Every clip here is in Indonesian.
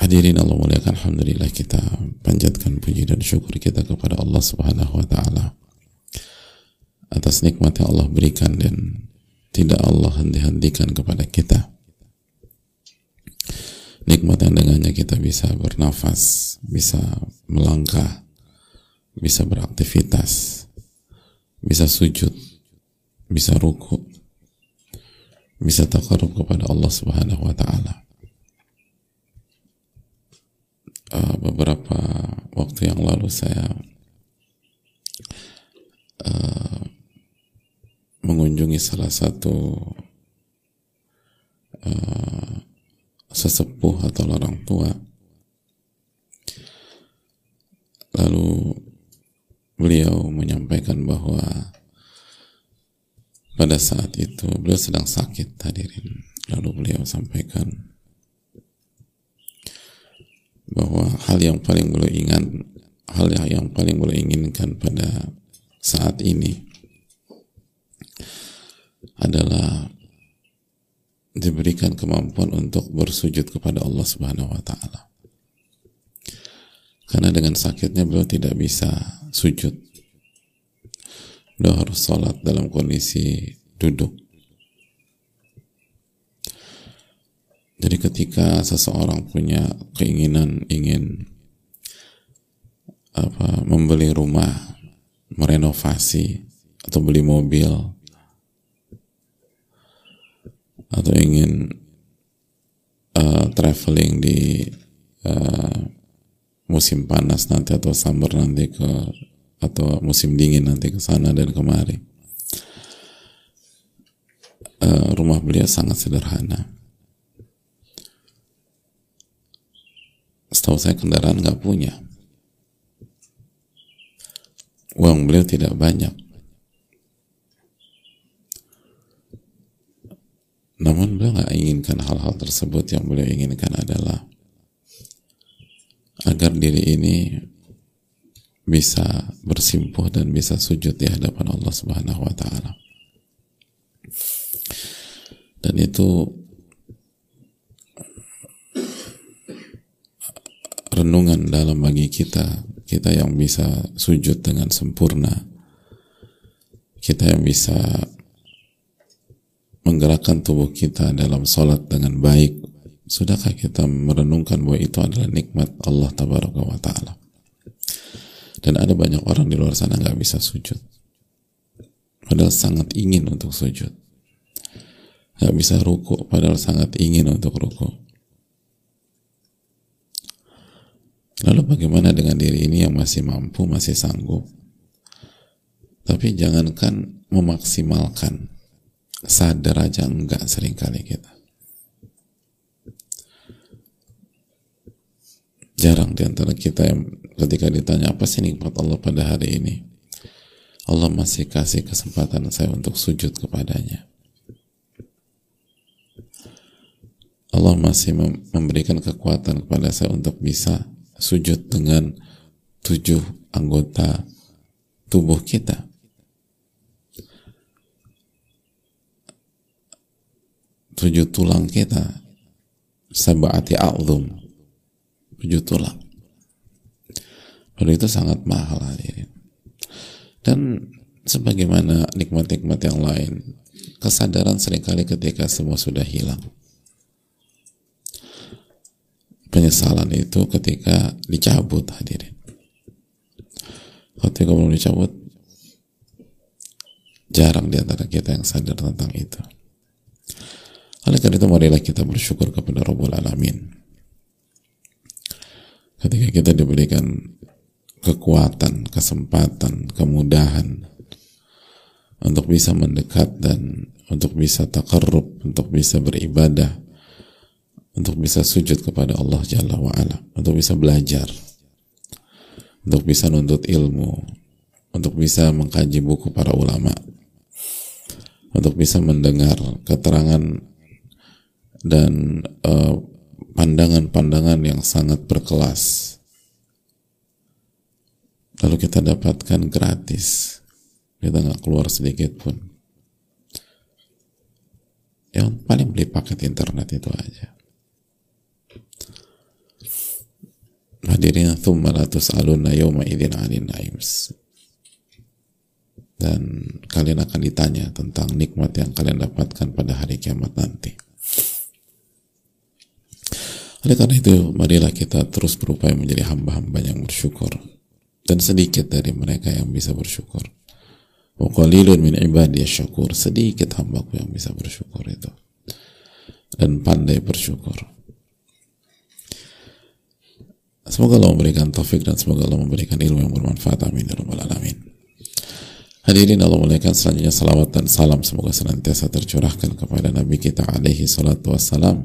Hadirin Allah muliakan Alhamdulillah kita panjatkan puji dan syukur kita kepada Allah subhanahu wa ta'ala atas nikmat yang Allah berikan dan tidak Allah henti-hentikan kepada kita. Nikmat yang dengannya kita bisa bernafas bisa melangkah bisa beraktivitas bisa sujud bisa ruku bisa takarub kepada Allah subhanahu wa ta'ala uh, beberapa waktu yang lalu saya uh, mengunjungi salah satu uh, sesepuh atau orang tua. Lalu beliau menyampaikan bahwa pada saat itu beliau sedang sakit hadirin. Lalu beliau sampaikan bahwa hal yang paling beliau ingat hal yang, paling beliau inginkan pada saat ini adalah diberikan kemampuan untuk bersujud kepada Allah Subhanahu wa taala. Karena dengan sakitnya beliau tidak bisa sujud. Beliau harus sholat dalam kondisi duduk. Jadi ketika seseorang punya keinginan ingin apa membeli rumah, merenovasi atau beli mobil atau ingin uh, traveling di uh, musim panas nanti atau summer nanti ke atau musim dingin nanti ke sana dan kemari. Uh, rumah beliau sangat sederhana setahu saya kendaraan nggak punya. Uang beliau tidak banyak. Namun beliau nggak inginkan hal-hal tersebut. Yang beliau inginkan adalah agar diri ini bisa bersimpuh dan bisa sujud di hadapan Allah Subhanahu wa taala. Dan itu renungan dalam bagi kita kita yang bisa sujud dengan sempurna kita yang bisa menggerakkan tubuh kita dalam sholat dengan baik sudahkah kita merenungkan bahwa itu adalah nikmat Allah tabaraka wa ta'ala? Dan ada banyak orang di luar sana nggak bisa sujud. Padahal sangat ingin untuk sujud. Nggak bisa ruku padahal sangat ingin untuk ruku Lalu bagaimana dengan diri ini yang masih mampu, masih sanggup? Tapi jangankan memaksimalkan, sadar aja enggak sering kali kita. Jarang di antara kita yang ketika ditanya apa sih nikmat Allah pada hari ini, Allah masih kasih kesempatan saya untuk sujud kepadanya. Allah masih memberikan kekuatan kepada saya untuk bisa sujud dengan tujuh anggota tubuh kita. Tujuh tulang kita. Sabati a'zum. Tujuh tulang. Lalu itu sangat mahal. Dan sebagaimana nikmat-nikmat yang lain, kesadaran sering kali ketika semua sudah hilang penyesalan itu ketika dicabut hadirin. Ketika belum dicabut jarang di antara kita yang sadar tentang itu. Oleh karena itu marilah kita bersyukur kepada Rabbul Alamin. Ketika kita diberikan kekuatan, kesempatan, kemudahan untuk bisa mendekat dan untuk bisa takarrub, untuk bisa beribadah untuk bisa sujud kepada Allah Jalla wa'ala. Untuk bisa belajar. Untuk bisa nuntut ilmu. Untuk bisa mengkaji buku para ulama. Untuk bisa mendengar keterangan dan eh, pandangan-pandangan uh, yang sangat berkelas. Lalu kita dapatkan gratis. Kita nggak keluar sedikit pun. Yang paling beli paket internet itu aja hadirin thumma la tus'aluna yawma idzin 'anil naims dan kalian akan ditanya tentang nikmat yang kalian dapatkan pada hari kiamat nanti. Oleh karena itu, marilah kita terus berupaya menjadi hamba-hamba yang bersyukur. Dan sedikit dari mereka yang bisa bersyukur. Wa qalilun min ibadiy syakur. Sedikit hambaku yang bisa bersyukur itu. Dan pandai bersyukur. Semoga Allah memberikan taufik dan semoga Allah memberikan ilmu yang bermanfaat. Amin. Ya Alamin. Hadirin Allah muliakan selanjutnya salawat dan salam semoga senantiasa tercurahkan kepada Nabi kita alaihi salatu wassalam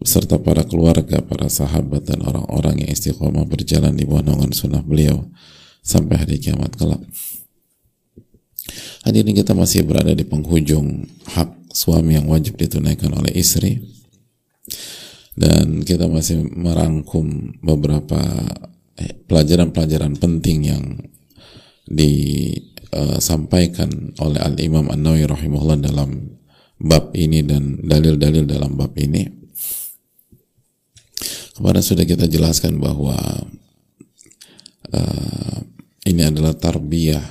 beserta para keluarga, para sahabat dan orang-orang yang istiqomah berjalan di bawah naungan sunnah beliau sampai hari kiamat kelak. Hadirin kita masih berada di penghujung hak suami yang wajib ditunaikan oleh istri dan kita masih merangkum beberapa eh, pelajaran-pelajaran penting yang di disampaikan oleh Al Imam An Nawawi rahimahullah dalam bab ini dan dalil-dalil dalam bab ini. Kemarin sudah kita jelaskan bahwa uh, ini adalah tarbiyah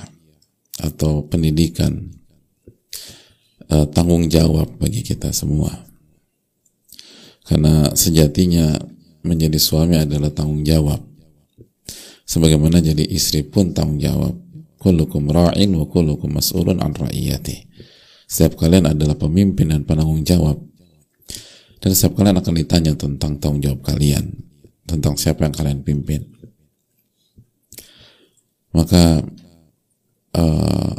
atau pendidikan uh, tanggung jawab bagi kita semua. Karena sejatinya menjadi suami adalah tanggung jawab. Sebagaimana jadi istri pun tanggung jawab. Kullukum ra'in wa kullukum mas'ulun an ra'iyati. Setiap kalian adalah pemimpin dan penanggung jawab. Dan setiap kalian akan ditanya tentang tanggung jawab kalian. Tentang siapa yang kalian pimpin. Maka uh,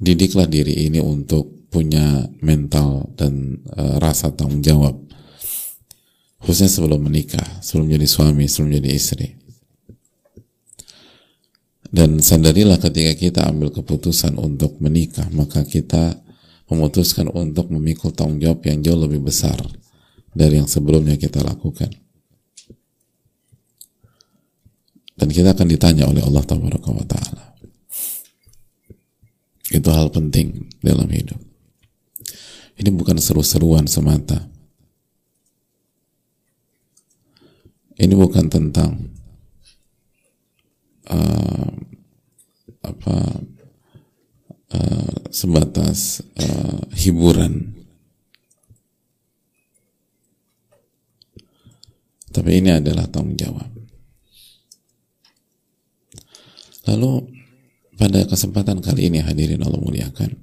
didiklah diri ini untuk punya mental dan uh, rasa tanggung jawab khususnya sebelum menikah sebelum jadi suami sebelum jadi istri dan sadarilah ketika kita ambil keputusan untuk menikah, maka kita memutuskan untuk memikul tanggung jawab yang jauh lebih besar dari yang sebelumnya kita lakukan. Dan kita akan ditanya oleh Allah Taala. Itu hal penting dalam hidup. Ini bukan seru-seruan semata. Ini bukan tentang uh, apa uh, sebatas uh, hiburan tapi ini adalah tanggung jawab lalu pada kesempatan kali ini hadirin Allah muliakan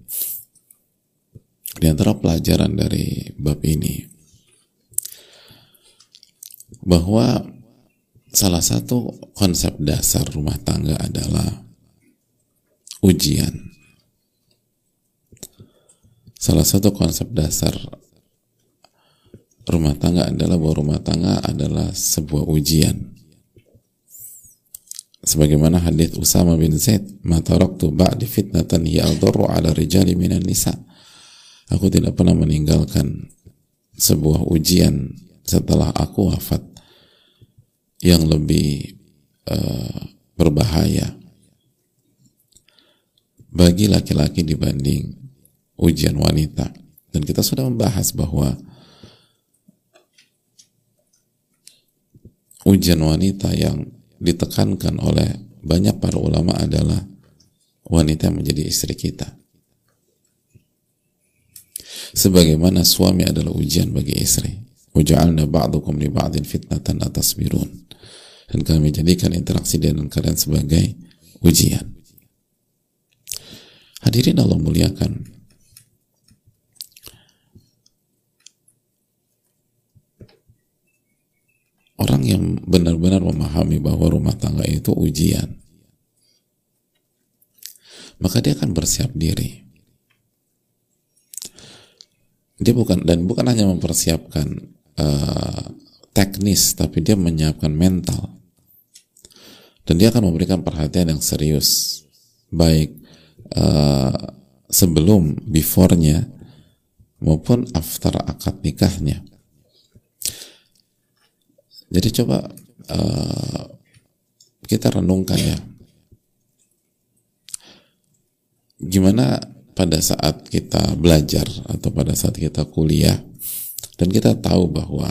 di antara pelajaran dari bab ini bahwa salah satu konsep dasar rumah tangga adalah ujian. Salah satu konsep dasar rumah tangga adalah bahwa rumah tangga adalah sebuah ujian. Sebagaimana hadis Usama bin Zaid, "Ma taraktu ba'di fitnatan hiya adharru 'ala rijali minan nisa." Aku tidak pernah meninggalkan sebuah ujian setelah aku wafat yang lebih uh, berbahaya. Bagi laki-laki dibanding ujian wanita. Dan kita sudah membahas bahwa ujian wanita yang ditekankan oleh banyak para ulama adalah wanita yang menjadi istri kita sebagaimana suami adalah ujian bagi istri waja'alna ba'dukum li ba'din fitnatan atasbirun dan kami jadikan interaksi dengan kalian sebagai ujian. Hadirin Allah muliakan. Orang yang benar-benar memahami bahwa rumah tangga itu ujian, maka dia akan bersiap diri. Dia bukan dan bukan hanya mempersiapkan uh, teknis tapi dia menyiapkan mental. Dan dia akan memberikan perhatian yang serius. Baik uh, sebelum before-nya maupun after akad nikahnya. Jadi coba uh, kita renungkan ya. Gimana pada saat kita belajar atau pada saat kita kuliah. Dan kita tahu bahwa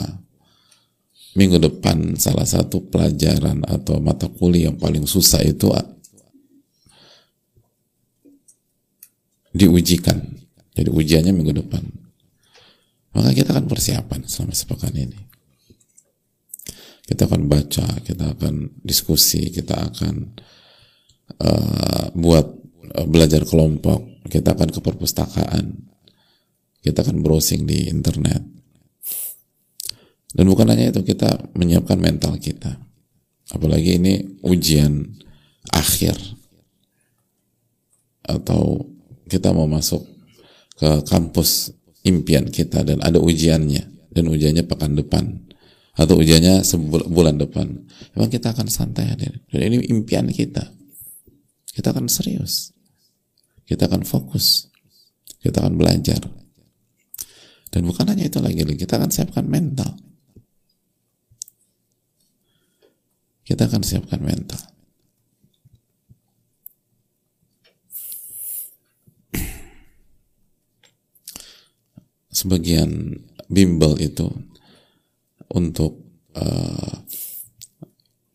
minggu depan salah satu pelajaran atau mata kuliah yang paling susah itu diujikan. Jadi ujiannya minggu depan. Maka kita akan persiapan selama sepekan ini. Kita akan baca, kita akan diskusi, kita akan uh, buat uh, belajar kelompok, kita akan ke perpustakaan, kita akan browsing di internet. Dan bukan hanya itu, kita menyiapkan mental kita. Apalagi ini ujian akhir. Atau kita mau masuk ke kampus impian kita dan ada ujiannya. Dan ujiannya pekan depan atau ujiannya sebulan depan memang kita akan santai dan ini impian kita kita akan serius kita akan fokus. Kita akan belajar. Dan bukan hanya itu lagi kita akan siapkan mental. Kita akan siapkan mental. Sebagian bimbel itu untuk uh,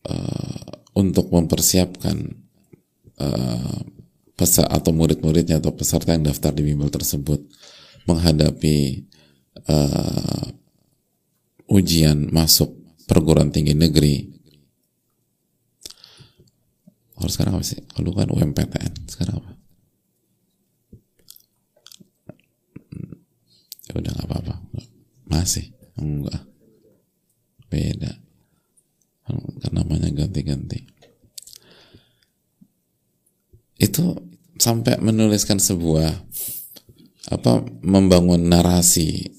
uh, untuk mempersiapkan uh, peserta atau murid-muridnya atau peserta yang daftar di bimbel tersebut menghadapi uh, ujian masuk perguruan tinggi negeri. Kalau sekarang apa sih? Kalau kan UMPTN, sekarang apa? Ya udah nggak apa-apa. Masih enggak beda karena namanya ganti-ganti itu sampai menuliskan sebuah apa membangun narasi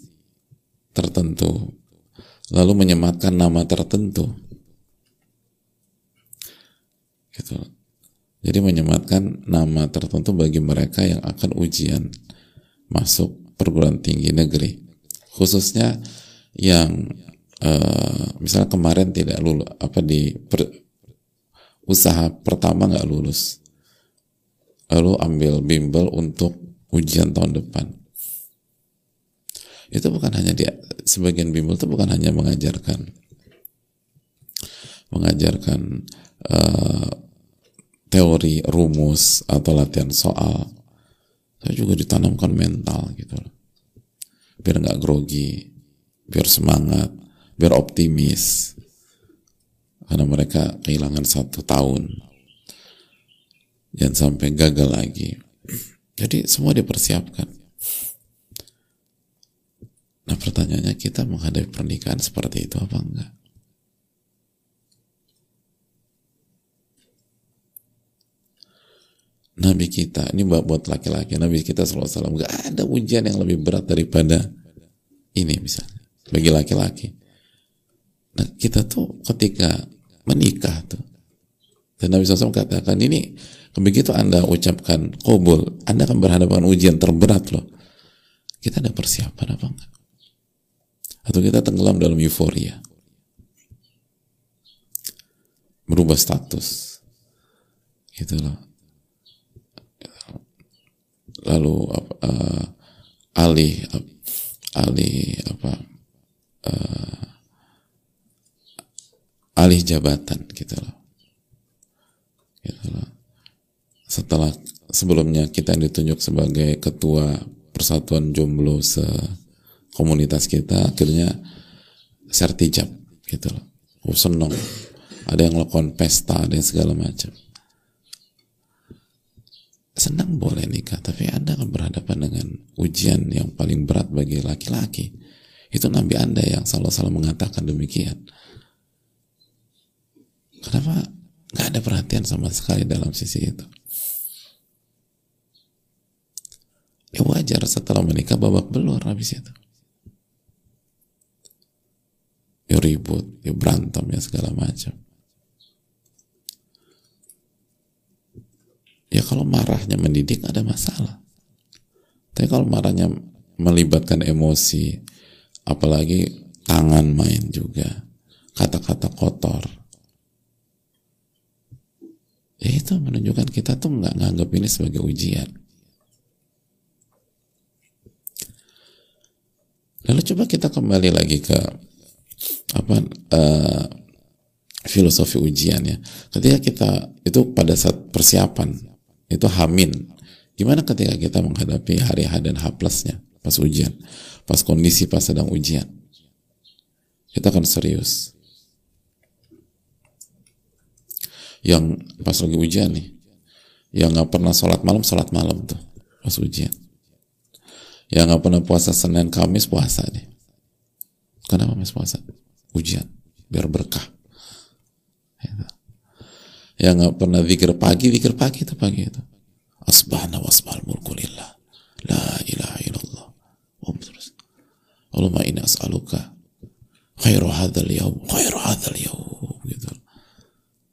tertentu lalu menyematkan nama tertentu. Gitu. Jadi menyematkan nama tertentu bagi mereka yang akan ujian masuk perguruan tinggi negeri. Khususnya yang uh, misalnya kemarin tidak lulus apa di per, usaha pertama nggak lulus lalu ambil bimbel untuk ujian tahun depan. Itu bukan hanya dia sebagian bimbel itu bukan hanya mengajarkan mengajarkan uh, teori rumus atau latihan soal tapi juga ditanamkan mental gitu biar nggak grogi biar semangat biar optimis. Karena mereka kehilangan satu tahun jangan sampai gagal lagi. Jadi semua dipersiapkan. Nah pertanyaannya kita menghadapi pernikahan seperti itu apa enggak? Nabi kita ini buat laki-laki Nabi kita selalu salam nggak ada ujian yang lebih berat daripada ini misalnya bagi laki-laki. Nah, kita tuh ketika menikah tuh, dan Nabi SAW katakan ini begitu Anda ucapkan kobul, Anda akan berhadapan ujian terberat loh. Kita ada persiapan apa enggak? Atau kita tenggelam dalam euforia? Merubah status. Gitu loh. Lalu uh, alih alih apa uh, alih jabatan gitu loh. Gitu loh. Setelah sebelumnya kita ditunjuk sebagai ketua persatuan jomblo se komunitas kita akhirnya sertijab gitu loh. Oh, seneng. Ada yang lakukan pesta, ada yang segala macam. Senang boleh nikah, tapi Anda akan berhadapan dengan ujian yang paling berat bagi laki-laki. Itu Nabi Anda yang selalu-selalu mengatakan demikian. Kenapa nggak ada perhatian sama sekali dalam sisi itu? Ya wajar setelah menikah babak belur habis itu. ribut ya berantem ya segala macam. Ya kalau marahnya mendidik ada masalah. Tapi kalau marahnya melibatkan emosi apalagi tangan main juga kata-kata kotor. Ya itu menunjukkan kita tuh nggak nganggap ini sebagai ujian lalu coba kita kembali lagi ke apa uh, filosofi ujian ya. Ketika kita itu pada saat persiapan itu hamin. Gimana ketika kita menghadapi hari H dan H plusnya pas ujian? Pas kondisi pas sedang ujian? Kita akan serius. Yang pas lagi ujian nih. Yang nggak pernah sholat malam sholat malam tuh pas ujian yang nggak pernah puasa Senin Kamis puasa nih kenapa mas puasa? Ujian biar berkah. Gitu. yang nggak pernah zikir pagi zikir pagi itu pagi itu. Asbahna wasbahal mulku lillah. La ilaha illallah. Om terus. Allahumma inna as'aluka khairu hadzal yaum khairu hadzal yaum gitu.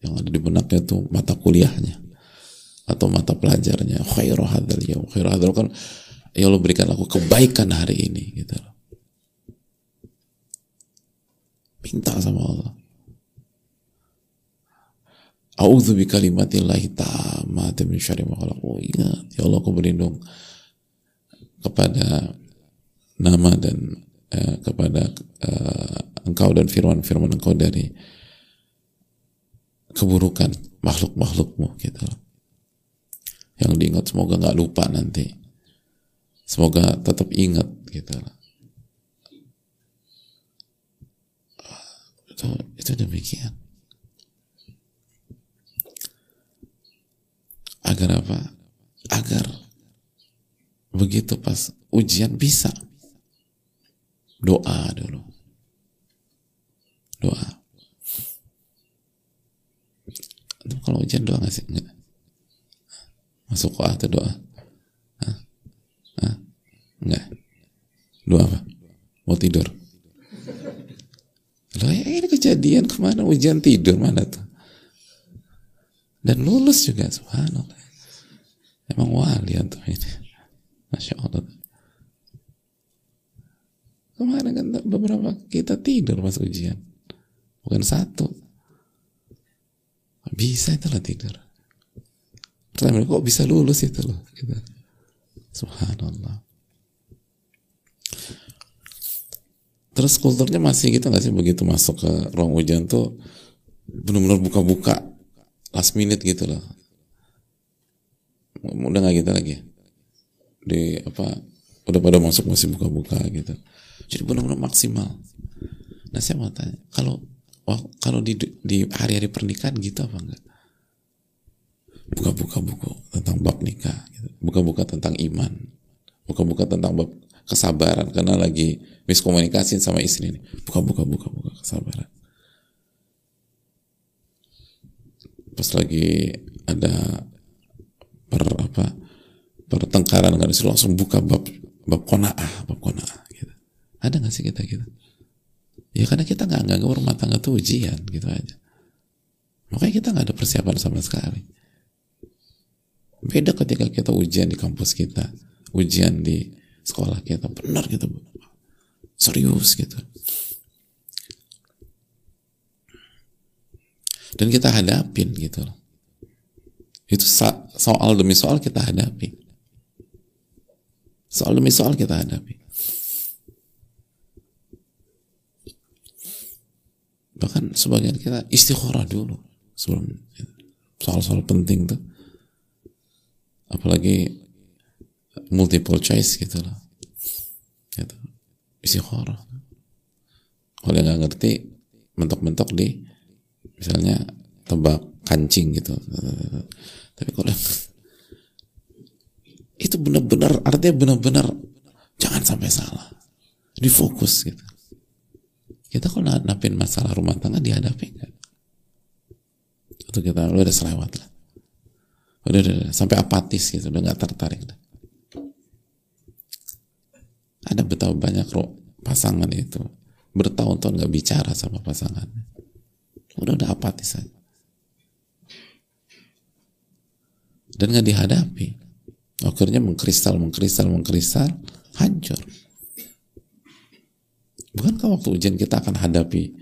Yang ada di benaknya itu mata kuliahnya atau mata pelajarnya khairu hadzal yaum khairu hadzal kan ya Allah berikan aku kebaikan hari ini gitu minta sama Allah A'udzu bi kalimatillahi tammati min syarri ma khalaq. Oh, ingat, ya Allah aku berlindung kepada nama dan eh, kepada eh, engkau dan firman-firman engkau dari keburukan makhluk-makhlukmu gitu loh. Yang diingat semoga nggak lupa nanti. Semoga tetap ingat gitu. Itu, itu demikian. Agar apa? Agar begitu pas ujian bisa doa dulu doa itu kalau ujian doa nggak sih enggak masuk doa atau doa? Hah? enggak. Doa apa? Mau tidur? Loh, ya ini kejadian ke mana ujian tidur mana tuh? Dan lulus juga subhanallah. Emang wali antum ini. Masya Allah. Kemarin kan beberapa kita tidur pas ujian. Bukan satu. Bisa itulah tidur. Pertanyaan kok bisa lulus itu loh gitu. Subhanallah. Terus kulturnya masih gitu nggak sih? Begitu masuk ke ruang ujian tuh benar-benar buka-buka last minute gitu loh. Udah nggak gitu lagi? Di apa udah pada masuk masih buka-buka gitu. Jadi benar-benar maksimal. Nah saya mau tanya kalau kalau di di hari-hari pernikahan gitu apa enggak buka-buka buku tentang bab nikah gitu. buka-buka tentang iman buka-buka tentang bab kesabaran karena lagi miskomunikasi sama istri ini buka-buka buka-buka kesabaran pas lagi ada per apa pertengkaran dengan istri langsung buka bab bab konaah bab konaah gitu ada nggak sih kita gitu Ya karena kita nggak nggak rumah tangga tuh ujian gitu aja. Makanya kita nggak ada persiapan sama sekali. Beda ketika kita ujian di kampus kita, ujian di sekolah kita, benar gitu, serius gitu. Dan kita hadapin gitu loh. Itu soal demi soal kita hadapi. Soal demi soal kita hadapi. bahkan sebagian kita istikharah dulu sebelum soal-soal penting tuh apalagi multiple choice gitu loh gitu. istikharah kalau yang nggak ngerti mentok-mentok di misalnya tebak kancing gitu. Tapi kalau itu benar-benar artinya benar-benar jangan sampai salah. Difokus gitu. Kita kalau nadapin masalah rumah tangga dihadapi kan itu kita udah, udah selewat lah udah, udah, udah. Sampai apatis gitu udah nggak tertarik dah. ada betapa banyak roh pasangan itu. Bertahun-tahun nggak bicara sama pasangannya udah udah apatis saja dan nggak dihadapi. Akhirnya mengkristal mengkristal mengkristal hancur. Bukankah waktu ujian kita akan hadapi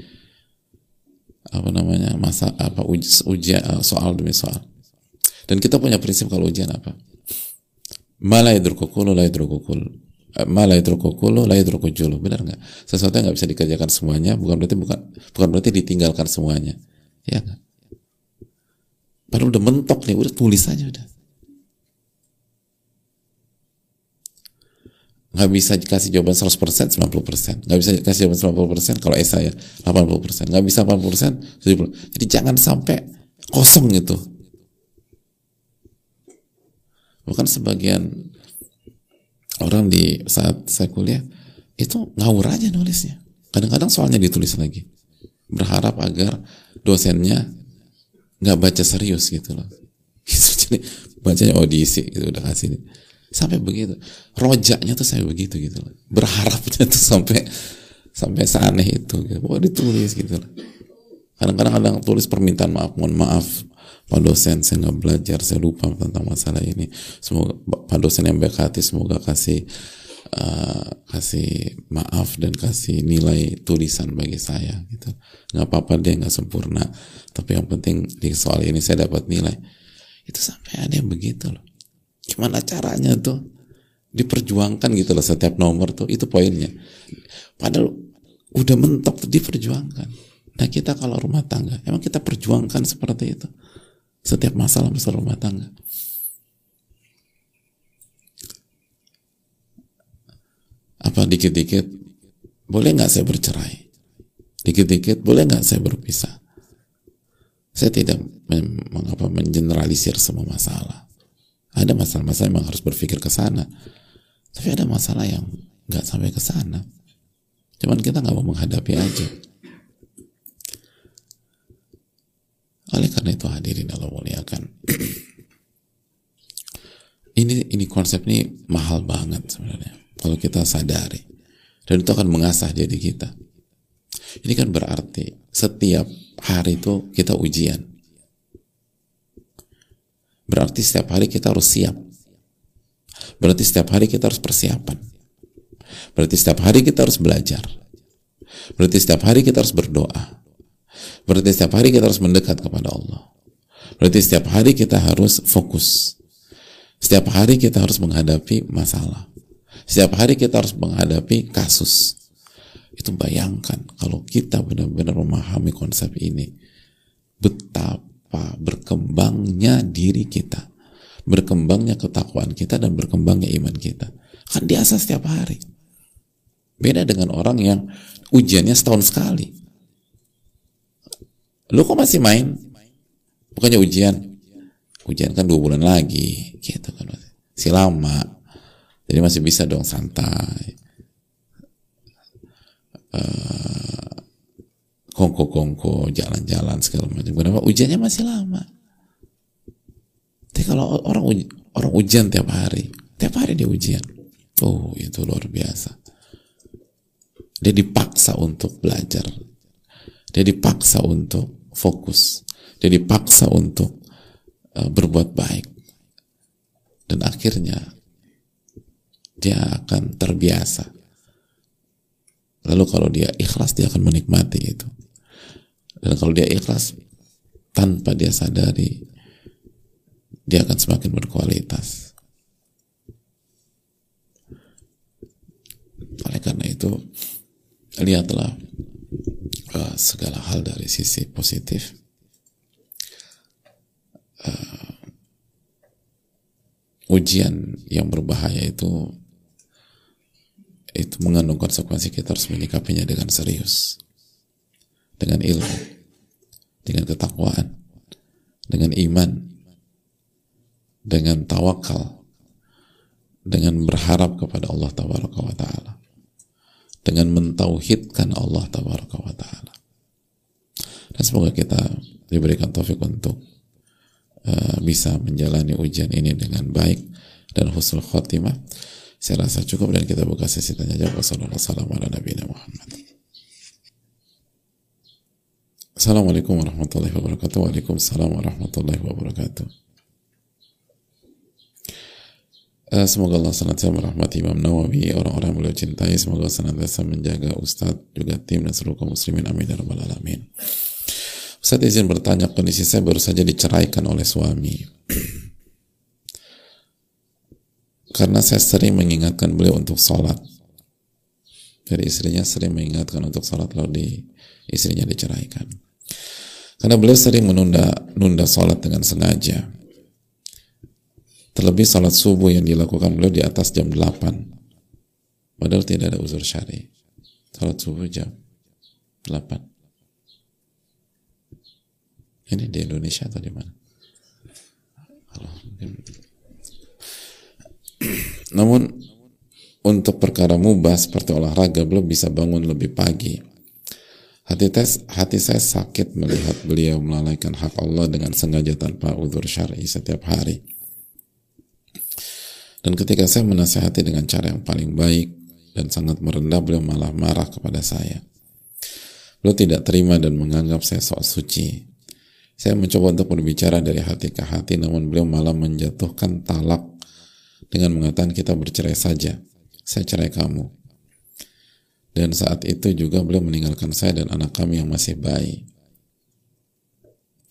apa namanya masa apa ujian soal demi soal dan kita punya prinsip kalau ujian apa malah idrukukulu la idrukukul malah idrukukulu la idrukujulu benar nggak sesuatu yang nggak bisa dikerjakan semuanya bukan berarti bukan bukan berarti ditinggalkan semuanya ya nggak Padahal udah mentok nih, udah tulis aja udah. Nggak bisa kasih jawaban 100%, 90%. Nggak bisa kasih jawaban 90% kalau esai ya, 80%. Nggak bisa 80%, 70%. Jadi jangan sampai kosong gitu. Bukan sebagian orang di saat saya kuliah, itu ngawur aja nulisnya. Kadang-kadang soalnya ditulis lagi. Berharap agar dosennya nggak baca serius gitu loh gitu, jadi bacanya audisi gitu udah kasih ini sampai begitu rojaknya tuh saya begitu gitu loh berharapnya tuh sampai sampai seaneh itu gitu. Bahwa ditulis gitu loh kadang-kadang kadang tulis permintaan maaf mohon maaf Pak dosen saya nggak belajar saya lupa tentang masalah ini. Semoga Pak dosen yang baik hati semoga kasih uh, kasih maaf dan kasih nilai tulisan bagi saya gitu. Nggak apa-apa dia nggak sempurna. Tapi yang penting di soal ini saya dapat nilai. Itu sampai ada yang begitu loh. Gimana caranya tuh diperjuangkan gitu loh setiap nomor tuh itu poinnya. Padahal udah mentok tuh diperjuangkan. Nah kita kalau rumah tangga emang kita perjuangkan seperti itu setiap masalah masalah rumah tangga. Apa dikit-dikit boleh nggak saya bercerai? Dikit-dikit boleh nggak saya berpisah? Saya tidak mengapa mengeneralisir semua masalah. Ada masalah-masalah yang harus berpikir ke sana. Tapi ada masalah yang nggak sampai ke sana. Cuman kita nggak mau menghadapi aja oleh karena itu hadirin Allah muliakan. Ini ini konsep ini mahal banget sebenarnya. Kalau kita sadari. Dan itu akan mengasah diri kita. Ini kan berarti setiap hari itu kita ujian. Berarti setiap hari kita harus siap. Berarti setiap hari kita harus persiapan. Berarti setiap hari kita harus belajar. Berarti setiap hari kita harus berdoa berarti setiap hari kita harus mendekat kepada Allah berarti setiap hari kita harus fokus setiap hari kita harus menghadapi masalah setiap hari kita harus menghadapi kasus. Itu bayangkan kalau kita benar-benar memahami konsep ini. Betapa berkembangnya diri kita. Berkembangnya ketakwaan kita dan berkembangnya iman kita. Kan biasa setiap hari. Beda dengan orang yang ujiannya setahun sekali. Lu kok masih main? Bukannya ujian? Ujian kan dua bulan lagi, gitu kan. Si lama, jadi masih bisa dong santai. Uh, kongko-kongko, jalan-jalan segala macam. Kenapa? Ujiannya masih lama. Tapi kalau orang uj orang ujian tiap hari, tiap hari dia ujian. Oh, itu luar biasa. Dia dipaksa untuk belajar. Dia dipaksa untuk fokus. Dia dipaksa untuk uh, berbuat baik. Dan akhirnya dia akan terbiasa. Lalu kalau dia ikhlas, dia akan menikmati itu. Dan kalau dia ikhlas, tanpa dia sadari, dia akan semakin berkualitas. Oleh karena itu, lihatlah uh, segala hal dari sisi positif. Uh, ujian yang berbahaya itu itu mengandung konsekuensi kita harus menyikapinya dengan serius dengan ilmu dengan ketakwaan dengan iman dengan tawakal dengan berharap kepada Allah taala dengan mentauhidkan Allah tabaraka wa taala. Dan semoga kita diberikan taufik untuk uh, bisa menjalani ujian ini dengan baik dan husnul khotimah. Saya rasa cukup dan kita buka sesi tanya jawab. Wassalamualaikum Assalamualaikum warahmatullahi wabarakatuh. Waalaikumsalam warahmatullahi wabarakatuh. Uh, semoga Allah senantiasa merahmati Imam Nawawi, orang-orang beliau cintai. Semoga senantiasa menjaga Ustadz, juga tim dan seluruh kaum muslimin. Amin dan ya alamin. Ustadz izin bertanya, kondisi saya baru saja diceraikan oleh suami. Karena saya sering mengingatkan beliau untuk sholat. Jadi istrinya sering mengingatkan untuk sholat lalu di, istrinya diceraikan. Karena beliau sering menunda nunda sholat dengan sengaja Terlebih salat subuh yang dilakukan beliau di atas jam 8. Padahal tidak ada uzur syari. Salat subuh jam 8. Ini di Indonesia atau di mana? Namun untuk perkara mubah seperti olahraga belum bisa bangun lebih pagi. Hati, tes, hati saya sakit melihat beliau melalaikan hak Allah dengan sengaja tanpa uzur syari setiap hari. Dan ketika saya menasihati dengan cara yang paling baik dan sangat merendah, beliau malah marah kepada saya. Beliau tidak terima dan menganggap saya sok suci. Saya mencoba untuk berbicara dari hati ke hati, namun beliau malah menjatuhkan talak dengan mengatakan kita bercerai saja. Saya cerai kamu. Dan saat itu juga beliau meninggalkan saya dan anak kami yang masih bayi.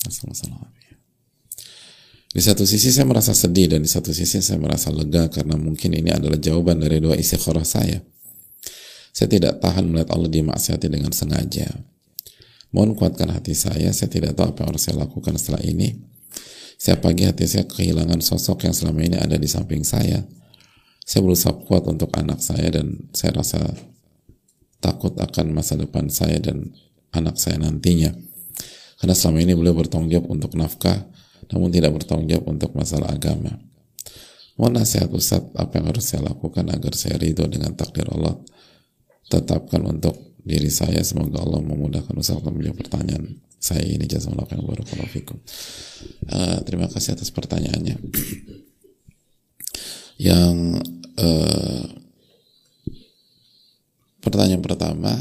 Assalamualaikum. Di satu sisi saya merasa sedih dan di satu sisi saya merasa lega karena mungkin ini adalah jawaban dari doa istikharah saya. Saya tidak tahan melihat Allah dimaksiati dengan sengaja. Mohon kuatkan hati saya, saya tidak tahu apa yang harus saya lakukan setelah ini. Saya pagi hati saya kehilangan sosok yang selama ini ada di samping saya. Saya berusaha kuat untuk anak saya dan saya rasa takut akan masa depan saya dan anak saya nantinya. Karena selama ini beliau bertanggung jawab untuk nafkah, namun tidak bertanggung jawab untuk masalah agama. Mohon nasihat Ustaz apa yang harus saya lakukan agar saya ridho dengan takdir Allah. Tetapkan untuk diri saya semoga Allah memudahkan untuk menjawab pertanyaan saya ini jazakallahu barakallahu fikum. Uh, terima kasih atas pertanyaannya. Yang uh, pertanyaan pertama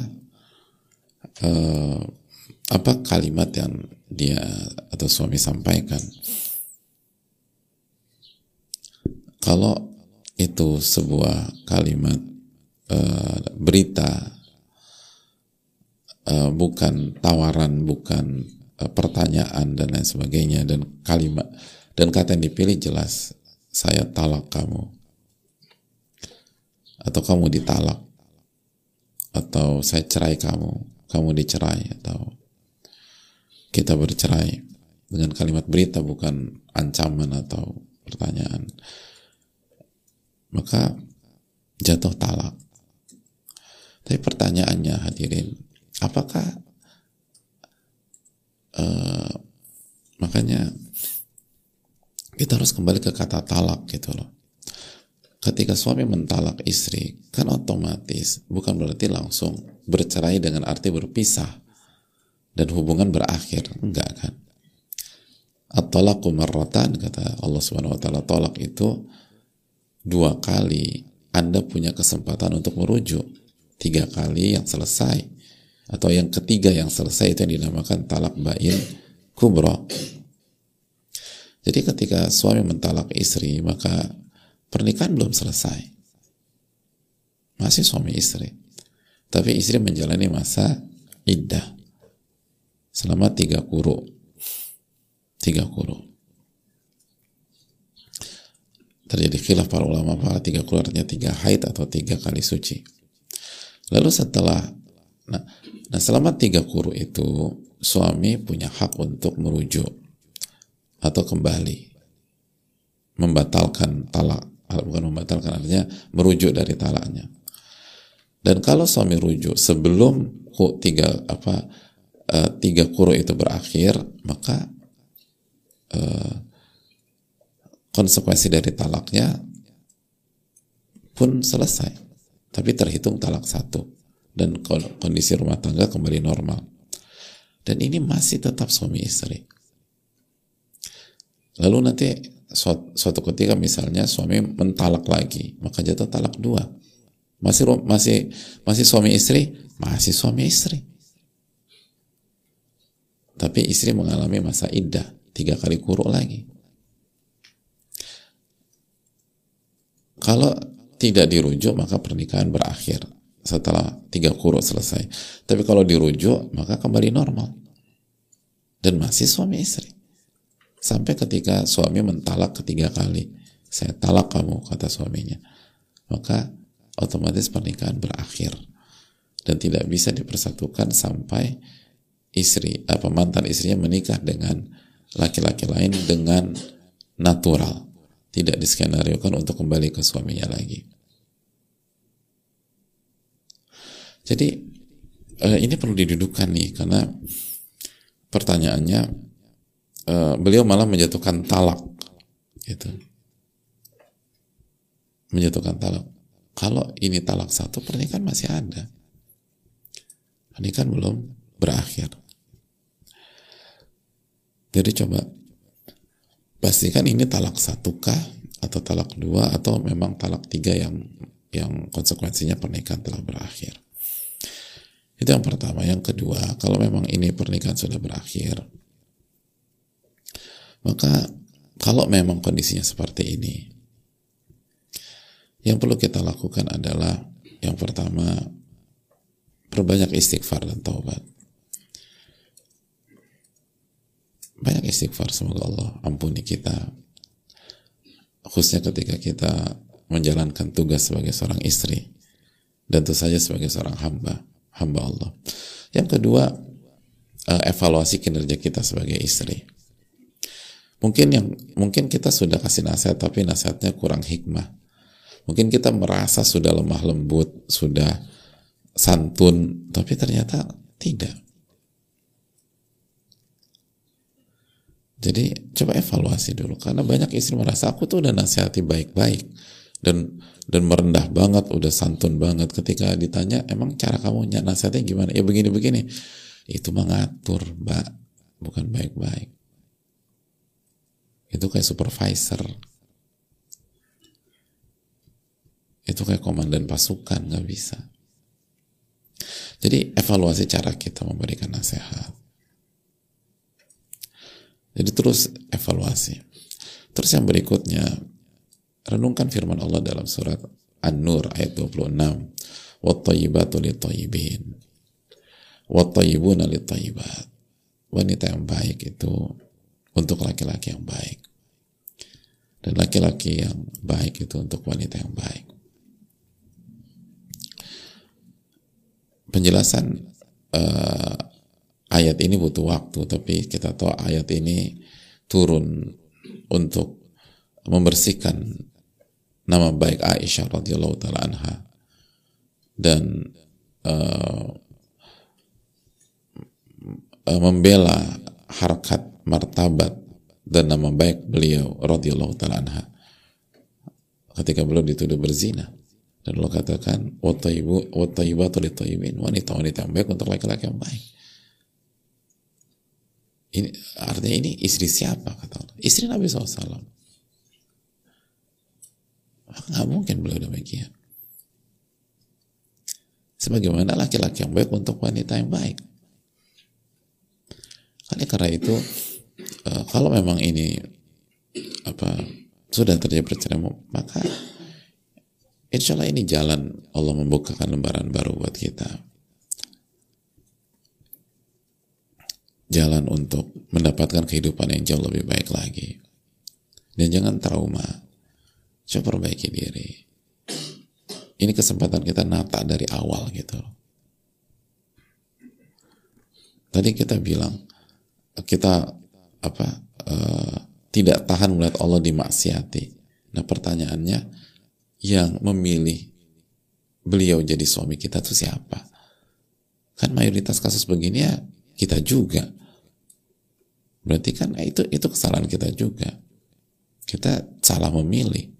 uh, apa kalimat yang dia atau suami sampaikan? Kalau itu sebuah kalimat uh, berita uh, bukan tawaran bukan uh, pertanyaan dan lain sebagainya dan kalimat dan kata yang dipilih jelas saya talak kamu. Atau kamu ditalak. Atau saya cerai kamu. Kamu dicerai. Atau kita bercerai dengan kalimat berita bukan ancaman atau pertanyaan. Maka jatuh talak. Tapi pertanyaannya hadirin apakah uh, makanya kita harus kembali ke kata talak gitu loh. Ketika suami mentalak istri kan otomatis bukan berarti langsung bercerai dengan arti berpisah dan hubungan berakhir. Enggak kan? At-talaqu marratan kata Allah Subhanahu wa taala. Tolak itu dua kali. Anda punya kesempatan untuk merujuk. Tiga kali yang selesai. Atau yang ketiga yang selesai itu yang dinamakan talak bain kubro jadi ketika suami mentalak istri maka pernikahan belum selesai. Masih suami istri. Tapi istri menjalani masa iddah selama tiga kuru. Tiga kuru. Terjadi khilaf para ulama para tiga kuru artinya tiga haid atau tiga kali suci. Lalu setelah nah, nah selama tiga kuru itu suami punya hak untuk merujuk atau kembali. Membatalkan talak. Bukan membatalkan artinya merujuk dari talaknya. Dan kalau suami rujuk sebelum tiga apa uh, tiga kuro itu berakhir maka uh, konsekuensi dari talaknya pun selesai. Tapi terhitung talak satu dan kondisi rumah tangga kembali normal. Dan ini masih tetap suami istri. Lalu nanti suatu, suatu ketika misalnya suami mentalak lagi maka jatuh talak dua. Masih masih masih suami istri? Masih suami istri tapi istri mengalami masa iddah tiga kali kuruk lagi. Kalau tidak dirujuk maka pernikahan berakhir setelah tiga kuruk selesai. Tapi kalau dirujuk maka kembali normal. Dan masih suami istri. Sampai ketika suami mentalak ketiga kali saya talak kamu kata suaminya. Maka otomatis pernikahan berakhir. Dan tidak bisa dipersatukan sampai istri apa mantan istrinya menikah dengan laki-laki lain dengan natural. Tidak diskenariokan untuk kembali ke suaminya lagi. Jadi eh, ini perlu didudukkan nih karena pertanyaannya eh, beliau malah menjatuhkan talak gitu. Menjatuhkan talak. Kalau ini talak satu pernikahan masih ada. Pernikahan belum berakhir jadi coba pastikan ini talak satu kah atau talak dua atau memang talak tiga yang yang konsekuensinya pernikahan telah berakhir. Itu yang pertama. Yang kedua kalau memang ini pernikahan sudah berakhir maka kalau memang kondisinya seperti ini yang perlu kita lakukan adalah yang pertama perbanyak istighfar dan taubat banyak istighfar semoga Allah ampuni kita. Khususnya ketika kita menjalankan tugas sebagai seorang istri dan tentu saja sebagai seorang hamba hamba Allah. Yang kedua eh, evaluasi kinerja kita sebagai istri. Mungkin yang mungkin kita sudah kasih nasihat tapi nasihatnya kurang hikmah. Mungkin kita merasa sudah lemah lembut sudah santun tapi ternyata tidak Jadi coba evaluasi dulu karena banyak istri merasa aku tuh udah nasihati baik-baik dan dan merendah banget, udah santun banget ketika ditanya emang cara kamu nasihatnya gimana? Ya begini-begini. Itu mengatur, Mbak, bukan baik-baik. Itu kayak supervisor. Itu kayak komandan pasukan, nggak bisa. Jadi evaluasi cara kita memberikan nasihat jadi terus evaluasi. Terus yang berikutnya, renungkan firman Allah dalam surat An-Nur ayat 26. Wattayyibatu litayyibin. Wattayyibuna litayyibat. Wanita yang baik itu untuk laki-laki yang baik. Dan laki-laki yang baik itu untuk wanita yang baik. Penjelasan eh, ayat ini butuh waktu tapi kita tahu ayat ini turun untuk membersihkan nama baik Aisyah radhiyallahu taala anha. Dan uh, membela harkat martabat dan nama baik beliau radhiyallahu taala anha. Ketika beliau dituduh berzina dan Allah katakan watayyibatu litayyibin wanita-wanita yang baik untuk laki-laki yang baik ini artinya ini istri siapa kata Allah. Istri Nabi SAW nggak mungkin beliau demikian. Sebagaimana laki-laki yang baik untuk wanita yang baik. Karena karena itu uh, kalau memang ini apa sudah terjadi perceraian maka insya Allah ini jalan Allah membukakan lembaran baru buat kita jalan untuk mendapatkan kehidupan yang jauh lebih baik lagi. Dan jangan trauma. Coba perbaiki diri. Ini kesempatan kita nata dari awal gitu. Tadi kita bilang kita apa uh, tidak tahan melihat Allah dimaksiati. Nah pertanyaannya yang memilih beliau jadi suami kita itu siapa? Kan mayoritas kasus begini ya kita juga. Berarti kan itu itu kesalahan kita juga. Kita salah memilih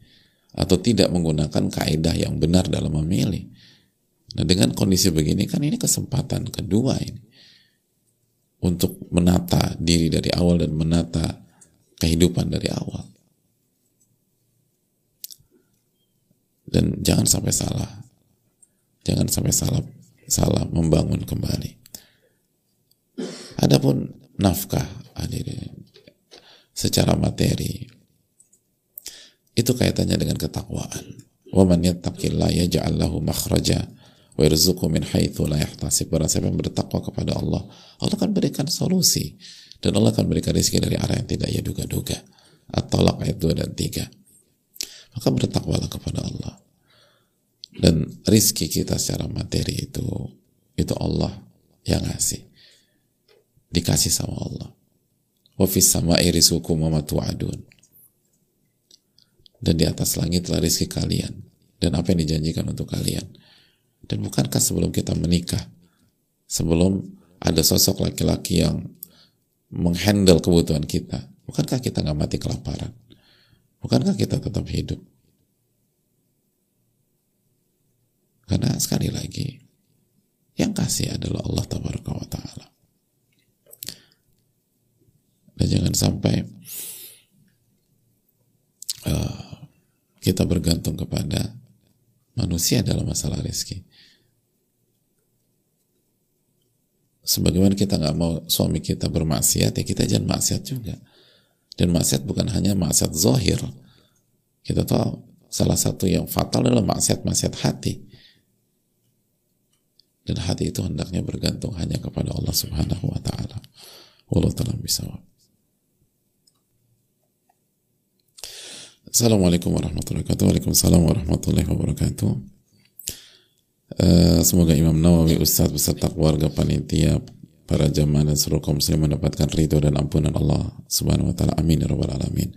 atau tidak menggunakan kaidah yang benar dalam memilih. Nah dengan kondisi begini kan ini kesempatan kedua ini untuk menata diri dari awal dan menata kehidupan dari awal. Dan jangan sampai salah. Jangan sampai salah salah membangun kembali. Adapun nafkah hadirin secara materi itu kaitannya dengan ketakwaan. Wa man yattaqillah yaj'al lahu makhraja wa yarzuqhu min haitsu la yahtasib. Barang siapa yang bertakwa kepada Allah Allah akan berikan solusi. Dan Allah akan berikan rezeki dari arah yang tidak ia duga-duga. At-Talaq ayat 2 dan 3 maka bertakwalah kepada Allah. Dan rizki kita secara materi itu itu Allah yang ngasih dikasih sama Allah. Wa fis sama'i rizqukum wa tu'adun. Dan di atas langit telah rizki kalian. Dan apa yang dijanjikan untuk kalian. Dan bukankah sebelum kita menikah sebelum ada sosok laki-laki yang menghandle kebutuhan kita bukankah kita nggak mati kelaparan? Bukankah kita tetap hidup? Karena sekali lagi yang kasih adalah Allah Taala dan jangan sampai uh, kita bergantung kepada manusia dalam masalah rezeki. Sebagaimana kita nggak mau suami kita bermaksiat, ya kita jangan maksiat juga. Dan maksiat bukan hanya maksiat zohir. Kita tahu salah satu yang fatal adalah maksiat-maksiat hati. Dan hati itu hendaknya bergantung hanya kepada Allah Subhanahu wa taala. Allah taala bisa. Assalamualaikum warahmatullahi wabarakatuh. Waalaikumsalam warahmatullahi wabarakatuh. Uh, semoga Imam Nawawi, Ustadz beserta keluarga panitia, para jamaah dan seluruh kaum muslim mendapatkan ridho dan ampunan Allah Subhanahu wa taala. Amin ya rabbal alamin.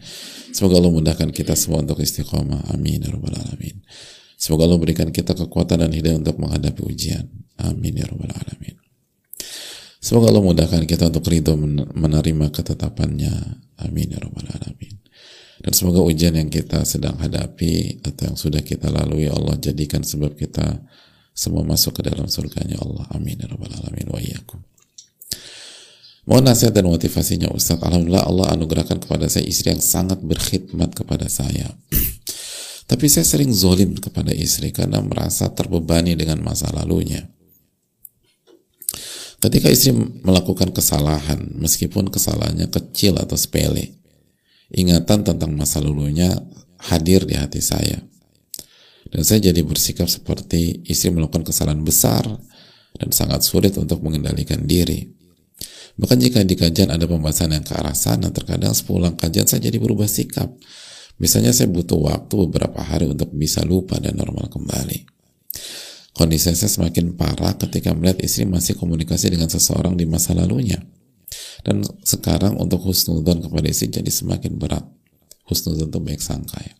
Semoga Allah mudahkan kita semua untuk istiqomah. Amin ya rabbal alamin. Semoga Allah berikan kita kekuatan dan hidayah untuk menghadapi ujian. Amin ya rabbal alamin. Semoga Allah mudahkan kita untuk ridho menerima ketetapannya. Amin ya rabbal alamin. Dan semoga ujian yang kita sedang hadapi atau yang sudah kita lalui Allah jadikan sebab kita semua masuk ke dalam surganya Allah. Amin. Ya Rabbal Alamin. Wa iyyakum. Mohon nasihat dan motivasinya Ustaz. Alhamdulillah Allah anugerahkan kepada saya istri yang sangat berkhidmat kepada saya. Tapi saya sering zolim kepada istri karena merasa terbebani dengan masa lalunya. Ketika istri melakukan kesalahan, meskipun kesalahannya kecil atau sepele, ingatan tentang masa lalunya hadir di hati saya. Dan saya jadi bersikap seperti istri melakukan kesalahan besar dan sangat sulit untuk mengendalikan diri. Bahkan jika di kajian ada pembahasan yang ke arah sana, terkadang sepulang kajian saya jadi berubah sikap. Misalnya saya butuh waktu beberapa hari untuk bisa lupa dan normal kembali. Kondisi saya semakin parah ketika melihat istri masih komunikasi dengan seseorang di masa lalunya. Dan sekarang untuk husnudon kepada istri jadi semakin berat. Husnudon itu baik sangka ya.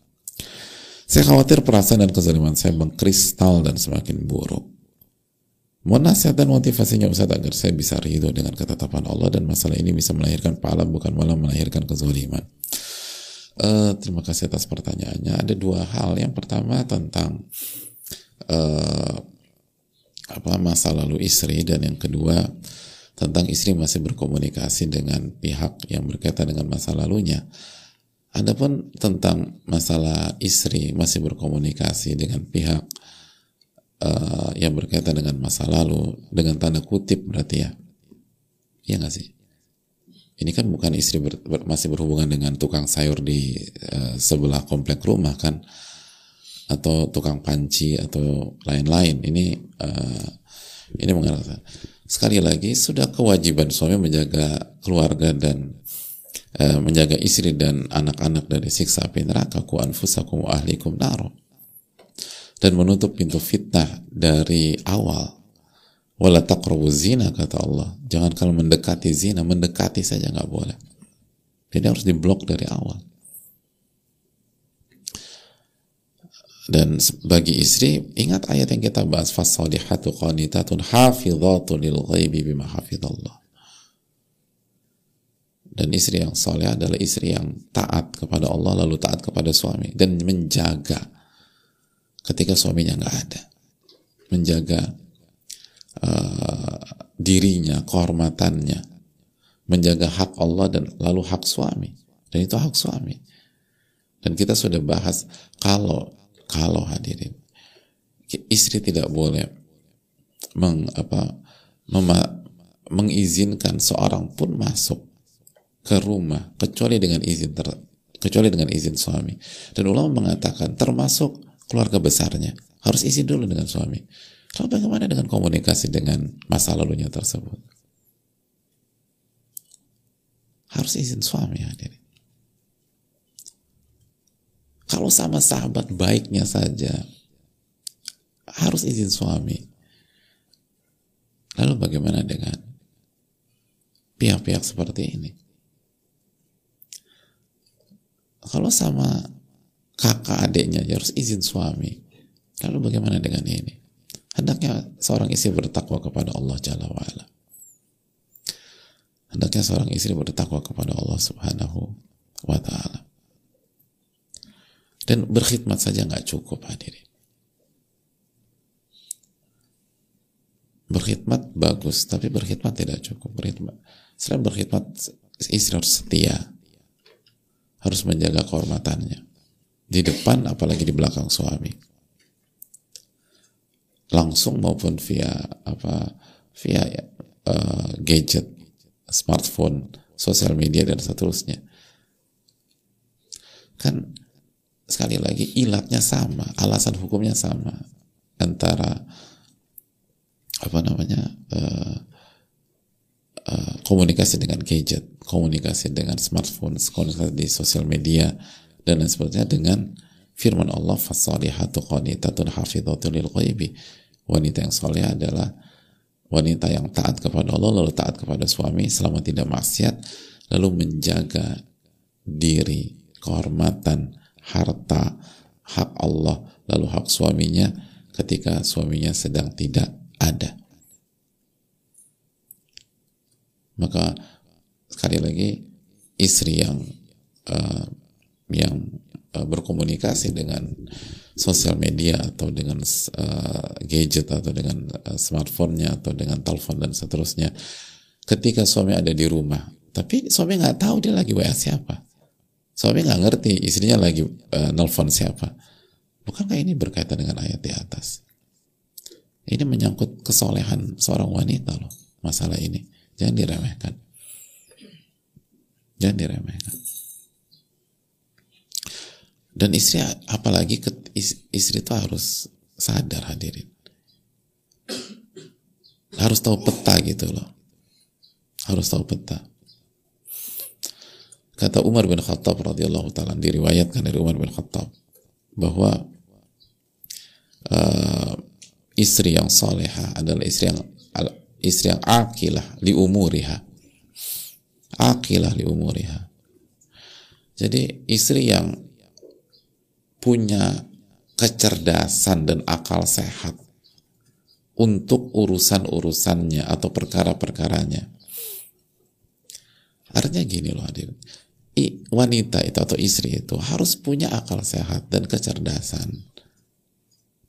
Saya khawatir perasaan dan kezaliman saya mengkristal dan semakin buruk. Mohon nasihat dan motivasinya Ustaz agar saya bisa ridho dengan ketetapan Allah dan masalah ini bisa melahirkan pahala bukan malah melahirkan kezaliman. Uh, terima kasih atas pertanyaannya. Ada dua hal. Yang pertama tentang uh, apa masa lalu istri dan yang kedua tentang istri masih berkomunikasi dengan pihak yang berkaitan dengan masa lalunya. Adapun tentang masalah istri masih berkomunikasi dengan pihak uh, yang berkaitan dengan masa lalu dengan tanda kutip berarti ya, iya nggak sih? Ini kan bukan istri ber, ber, masih berhubungan dengan tukang sayur di uh, sebelah komplek rumah kan, atau tukang panci atau lain-lain. Ini uh, ini mengarah sekali lagi sudah kewajiban suami menjaga keluarga dan uh, menjaga istri dan anak-anak dari siksa api neraka ku anfusakum wa ahlikum naro. Dan menutup pintu fitnah dari awal. Wala taqrabu zina kata Allah. Jangan kalau mendekati zina mendekati saja nggak boleh. Jadi harus diblok dari awal dan bagi istri ingat ayat yang kita bahas fasalihatu qanitatun hafizatun lil ghaibi bima hafizallah. Dan istri yang soleh adalah istri yang taat kepada Allah lalu taat kepada suami. Dan menjaga ketika suaminya nggak ada. Menjaga uh, dirinya kehormatannya. Menjaga hak Allah dan lalu hak suami. Dan itu hak suami. Dan kita sudah bahas kalau kalau hadirin istri tidak boleh meng, apa, mema, mengizinkan seorang pun masuk ke rumah kecuali dengan izin ter, kecuali dengan izin suami. Dan ulama mengatakan termasuk keluarga besarnya harus izin dulu dengan suami. Lalu bagaimana dengan komunikasi dengan masa lalunya tersebut? Harus izin suami hadirin. Kalau sama sahabat baiknya saja harus izin suami. Lalu bagaimana dengan pihak-pihak seperti ini? Kalau sama kakak adiknya ya harus izin suami. Lalu bagaimana dengan ini? Hendaknya seorang istri bertakwa kepada Allah Jalla wa'ala. Hendaknya seorang istri bertakwa kepada Allah Subhanahu wa Ta'ala. Dan berkhidmat saja nggak cukup hadirin. Berkhidmat bagus, tapi berkhidmat tidak cukup. Berkhidmat, selain berkhidmat, istri harus setia. Harus menjaga kehormatannya. Di depan, apalagi di belakang suami. Langsung maupun via apa via uh, gadget, smartphone, sosial media dan seterusnya. Kan sekali lagi ilatnya sama, alasan hukumnya sama antara apa namanya uh, uh, komunikasi dengan gadget, komunikasi dengan smartphone, komunikasi di sosial media dan lain sebagainya dengan firman Allah fasalihatu qanitatun hafidhatul lil ghaibi. Wanita yang soleh adalah wanita yang taat kepada Allah lalu taat kepada suami selama tidak maksiat lalu menjaga diri, kehormatan, harta, hak Allah, lalu hak suaminya ketika suaminya sedang tidak ada. Maka sekali lagi istri yang uh, yang uh, berkomunikasi dengan sosial media atau dengan uh, gadget atau dengan uh, smartphone-nya atau dengan telepon dan seterusnya ketika suami ada di rumah tapi suami nggak tahu dia lagi WA siapa Suami nggak ngerti istrinya lagi uh, nelfon siapa. Bukankah ini berkaitan dengan ayat di atas? Ini menyangkut kesolehan seorang wanita loh. Masalah ini. Jangan diremehkan. Jangan diremehkan. Dan istri, apalagi ke, istri itu harus sadar hadirin. Harus tahu peta gitu loh. Harus tahu peta. Kata Umar bin Khattab radhiyallahu taala diriwayatkan dari Umar bin Khattab bahwa uh, istri yang salehah adalah istri yang istri yang akilah li umuriha. Akilah li umuriha. Jadi istri yang punya kecerdasan dan akal sehat untuk urusan-urusannya atau perkara-perkaranya. Artinya gini loh hadirin wanita itu atau istri itu harus punya akal sehat dan kecerdasan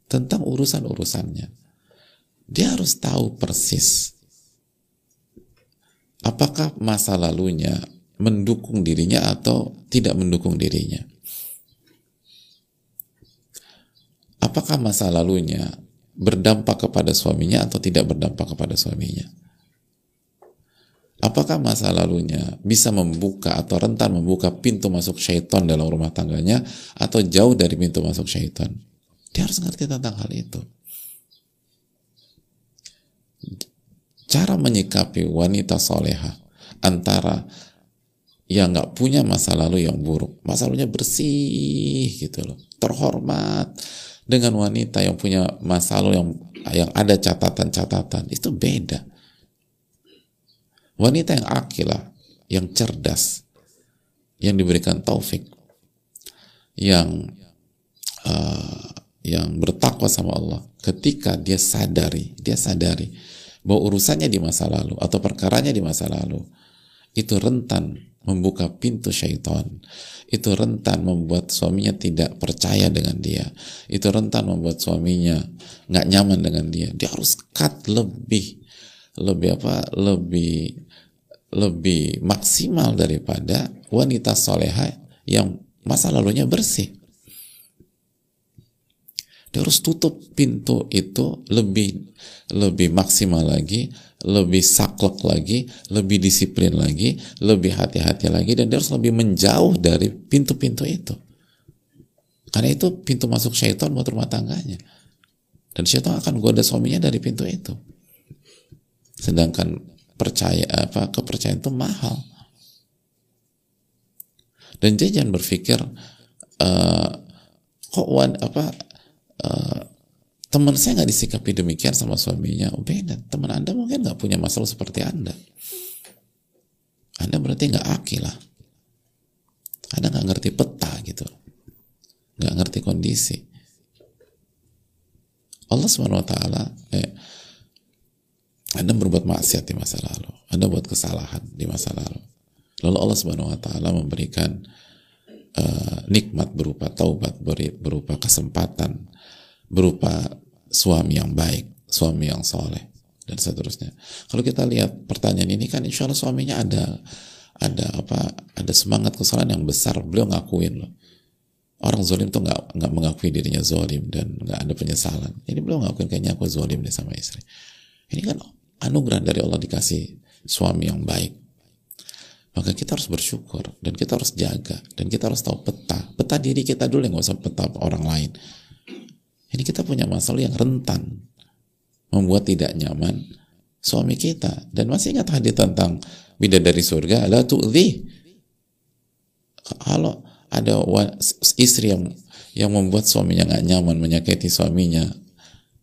tentang urusan-urusannya. Dia harus tahu persis apakah masa lalunya mendukung dirinya atau tidak mendukung dirinya. Apakah masa lalunya berdampak kepada suaminya atau tidak berdampak kepada suaminya apakah masa lalunya bisa membuka atau rentan membuka pintu masuk syaitan dalam rumah tangganya atau jauh dari pintu masuk syaitan? Dia harus ngerti tentang hal itu. Cara menyikapi wanita soleha antara yang nggak punya masa lalu yang buruk. Masa lalunya bersih gitu loh. Terhormat dengan wanita yang punya masa lalu yang yang ada catatan-catatan. Itu beda Wanita yang akilah, yang cerdas, yang diberikan taufik, yang uh, yang bertakwa sama Allah, ketika dia sadari, dia sadari bahwa urusannya di masa lalu atau perkaranya di masa lalu itu rentan membuka pintu syaitan. Itu rentan membuat suaminya tidak percaya dengan dia. Itu rentan membuat suaminya nggak nyaman dengan dia. Dia harus cut lebih lebih apa lebih lebih maksimal daripada wanita soleha yang masa lalunya bersih dia harus tutup pintu itu lebih lebih maksimal lagi lebih saklek lagi, lebih disiplin lagi, lebih hati-hati lagi, dan dia harus lebih menjauh dari pintu-pintu itu. Karena itu pintu masuk syaitan buat rumah tangganya. Dan syaitan akan goda suaminya dari pintu itu. Sedangkan percaya apa kepercayaan itu mahal. Dan dia jangan berpikir uh, kok wan, apa uh, teman saya nggak disikapi demikian sama suaminya. Beda. Teman anda mungkin nggak punya masalah seperti anda. Anda berarti nggak akil lah. Anda nggak ngerti peta gitu nggak ngerti kondisi Allah taala eh, anda berbuat maksiat di masa lalu. Anda buat kesalahan di masa lalu. Lalu Allah subhanahu wa taala memberikan uh, nikmat berupa taubat berupa kesempatan berupa suami yang baik suami yang soleh dan seterusnya. Kalau kita lihat pertanyaan ini kan insya Allah suaminya ada ada apa ada semangat kesalahan yang besar. Beliau ngakuin loh. Orang zolim tuh nggak nggak mengakui dirinya zolim dan nggak ada penyesalan. Ini belum ngakuin kayaknya aku zolim deh sama istri. Ini kan anugerah dari Allah dikasih suami yang baik. Maka kita harus bersyukur dan kita harus jaga dan kita harus tahu peta. Peta diri kita dulu nggak usah peta orang lain. Ini kita punya masalah yang rentan membuat tidak nyaman suami kita dan masih ingat hadis tentang bidadari surga la tu'dhi kalau ada istri yang yang membuat suaminya nggak nyaman, menyakiti suaminya,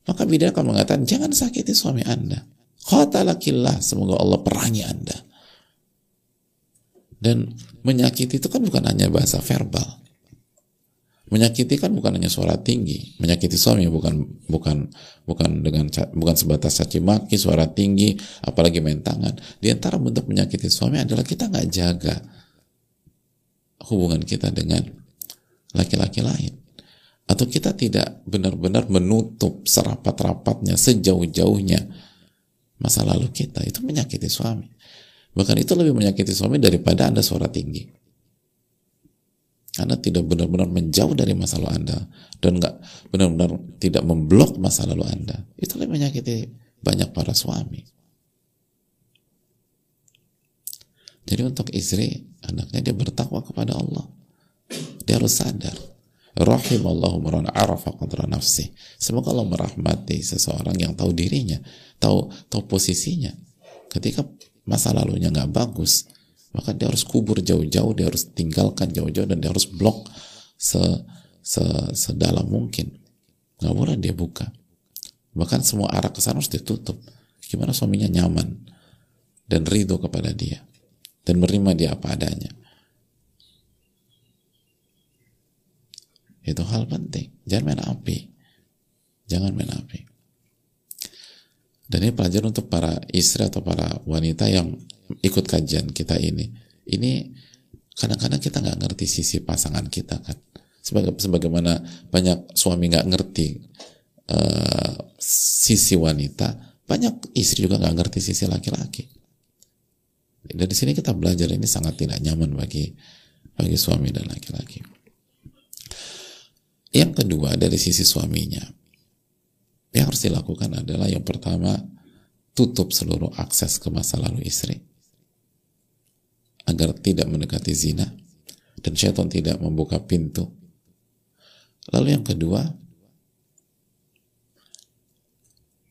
maka bidadari akan mengatakan jangan sakiti suami anda. Qatalakillah, semoga Allah perangi anda. Dan menyakiti itu kan bukan hanya bahasa verbal. Menyakiti kan bukan hanya suara tinggi, menyakiti suami bukan bukan bukan dengan bukan sebatas caci maki, suara tinggi, apalagi main tangan. Di antara bentuk menyakiti suami adalah kita nggak jaga hubungan kita dengan laki-laki lain atau kita tidak benar-benar menutup serapat-rapatnya sejauh-jauhnya masa lalu kita itu menyakiti suami. Bahkan itu lebih menyakiti suami daripada anda suara tinggi. Anda tidak benar-benar menjauh dari masa lalu anda dan nggak benar-benar tidak memblok masa lalu anda. Itu lebih menyakiti banyak para suami. Jadi untuk istri anaknya dia bertakwa kepada Allah. Dia harus sadar rahimallahu man arafa qadra nafsi. Semoga Allah merahmati seseorang yang tahu dirinya tahu tahu posisinya. Ketika masa lalunya nggak bagus maka dia harus kubur jauh-jauh dia harus tinggalkan jauh-jauh dan dia harus blok se, se sedalam mungkin. Nggak boleh dia buka. Bahkan semua arah ke sana harus ditutup. Gimana suaminya nyaman dan ridho kepada dia dan menerima dia apa adanya. Itu hal penting. Jangan main api. Jangan main api. Dan ini pelajaran untuk para istri atau para wanita yang ikut kajian kita ini. Ini kadang-kadang kita nggak ngerti sisi pasangan kita kan. Sebaga, sebagaimana banyak suami nggak ngerti uh, sisi wanita, banyak istri juga nggak ngerti sisi laki-laki. Dari sini kita belajar ini sangat tidak nyaman bagi bagi suami dan laki-laki. Yang kedua dari sisi suaminya, yang harus dilakukan adalah yang pertama tutup seluruh akses ke masa lalu istri agar tidak mendekati zina dan syaitan tidak membuka pintu. Lalu yang kedua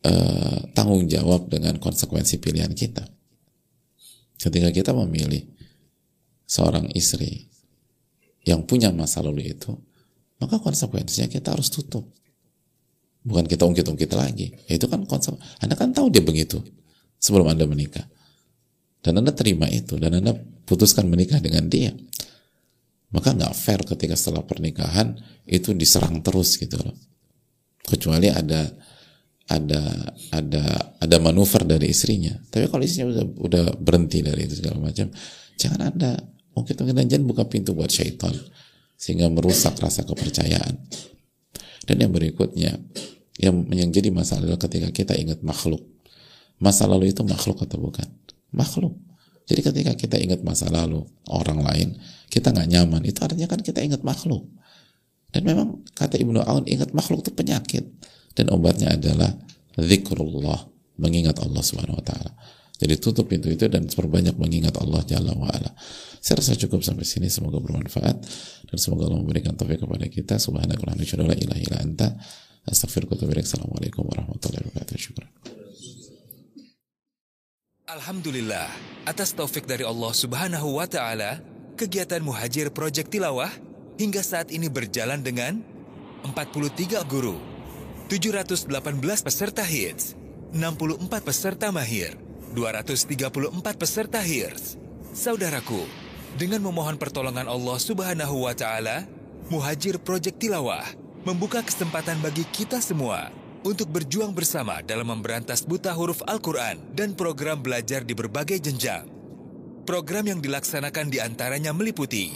eh, tanggung jawab dengan konsekuensi pilihan kita Ketika kita memilih seorang istri yang punya masa lalu itu, maka konsekuensinya kita harus tutup. Bukan kita ungkit-ungkit lagi. Ya, itu kan konsep. Anda kan tahu dia begitu sebelum Anda menikah. Dan Anda terima itu. Dan Anda putuskan menikah dengan dia. Maka nggak fair ketika setelah pernikahan itu diserang terus gitu loh. Kecuali ada ada ada ada manuver dari istrinya. Tapi kalau istrinya udah, udah berhenti dari itu segala macam, jangan anda mungkin mungkin jangan buka pintu buat syaitan sehingga merusak rasa kepercayaan. Dan yang berikutnya yang yang jadi masalah adalah ketika kita ingat makhluk. Masa lalu itu makhluk atau bukan? Makhluk. Jadi ketika kita ingat masa lalu orang lain, kita nggak nyaman. Itu artinya kan kita ingat makhluk. Dan memang kata Ibnu Aun ingat makhluk itu penyakit dan obatnya adalah zikrullah mengingat Allah Subhanahu wa taala. Jadi tutup pintu itu dan perbanyak mengingat Allah Jalla wa ala. Saya rasa cukup sampai sini semoga bermanfaat dan semoga Allah memberikan taufik kepada kita. Subhanallah la ilaha illa anta astaghfiruka wa Assalamualaikum warahmatullahi wabarakatuh. Syukran. Alhamdulillah, atas taufik dari Allah Subhanahu wa taala, kegiatan Muhajir Project Tilawah hingga saat ini berjalan dengan 43 guru, 718 peserta hits, 64 peserta mahir, 234 peserta HIRS. Saudaraku, dengan memohon pertolongan Allah Subhanahu wa taala, Muhajir Project Tilawah membuka kesempatan bagi kita semua untuk berjuang bersama dalam memberantas buta huruf Al-Quran dan program belajar di berbagai jenjang. Program yang dilaksanakan di antaranya meliputi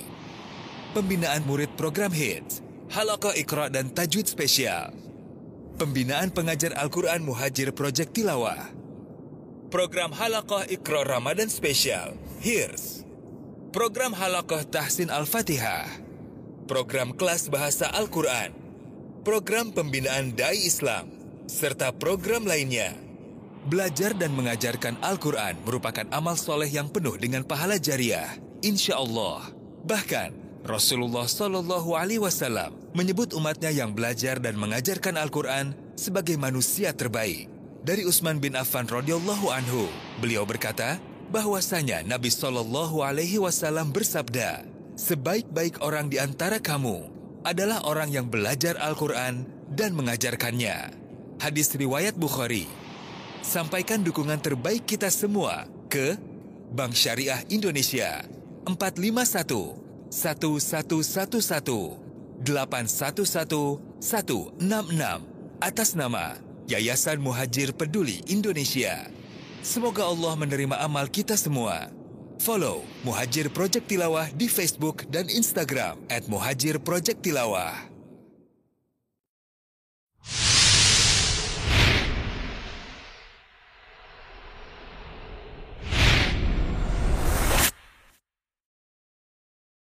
pembinaan murid program HITS, Halaqah Iqra dan Tajwid Spesial, pembinaan pengajar Al-Quran Muhajir Project Tilawah, program Halaqah Iqra Ramadan Spesial, HIRS, program Halaqah Tahsin Al-Fatihah, program kelas bahasa Al-Quran, program pembinaan Dai Islam, serta program lainnya. Belajar dan mengajarkan Al-Quran merupakan amal soleh yang penuh dengan pahala jariah, insya Allah. Bahkan, Rasulullah Shallallahu Alaihi Wasallam menyebut umatnya yang belajar dan mengajarkan Al-Quran sebagai manusia terbaik. Dari Utsman bin Affan radhiyallahu anhu, beliau berkata bahwasanya Nabi Shallallahu Alaihi Wasallam bersabda, sebaik-baik orang di antara kamu adalah orang yang belajar Al-Quran dan mengajarkannya. Hadis riwayat Bukhari. Sampaikan dukungan terbaik kita semua ke Bank Syariah Indonesia 451 1111 811 166 atas nama Yayasan Muhajir Peduli Indonesia. Semoga Allah menerima amal kita semua. Follow Muhajir Project Tilawah di Facebook dan Instagram at Muhajir Project Tilawah.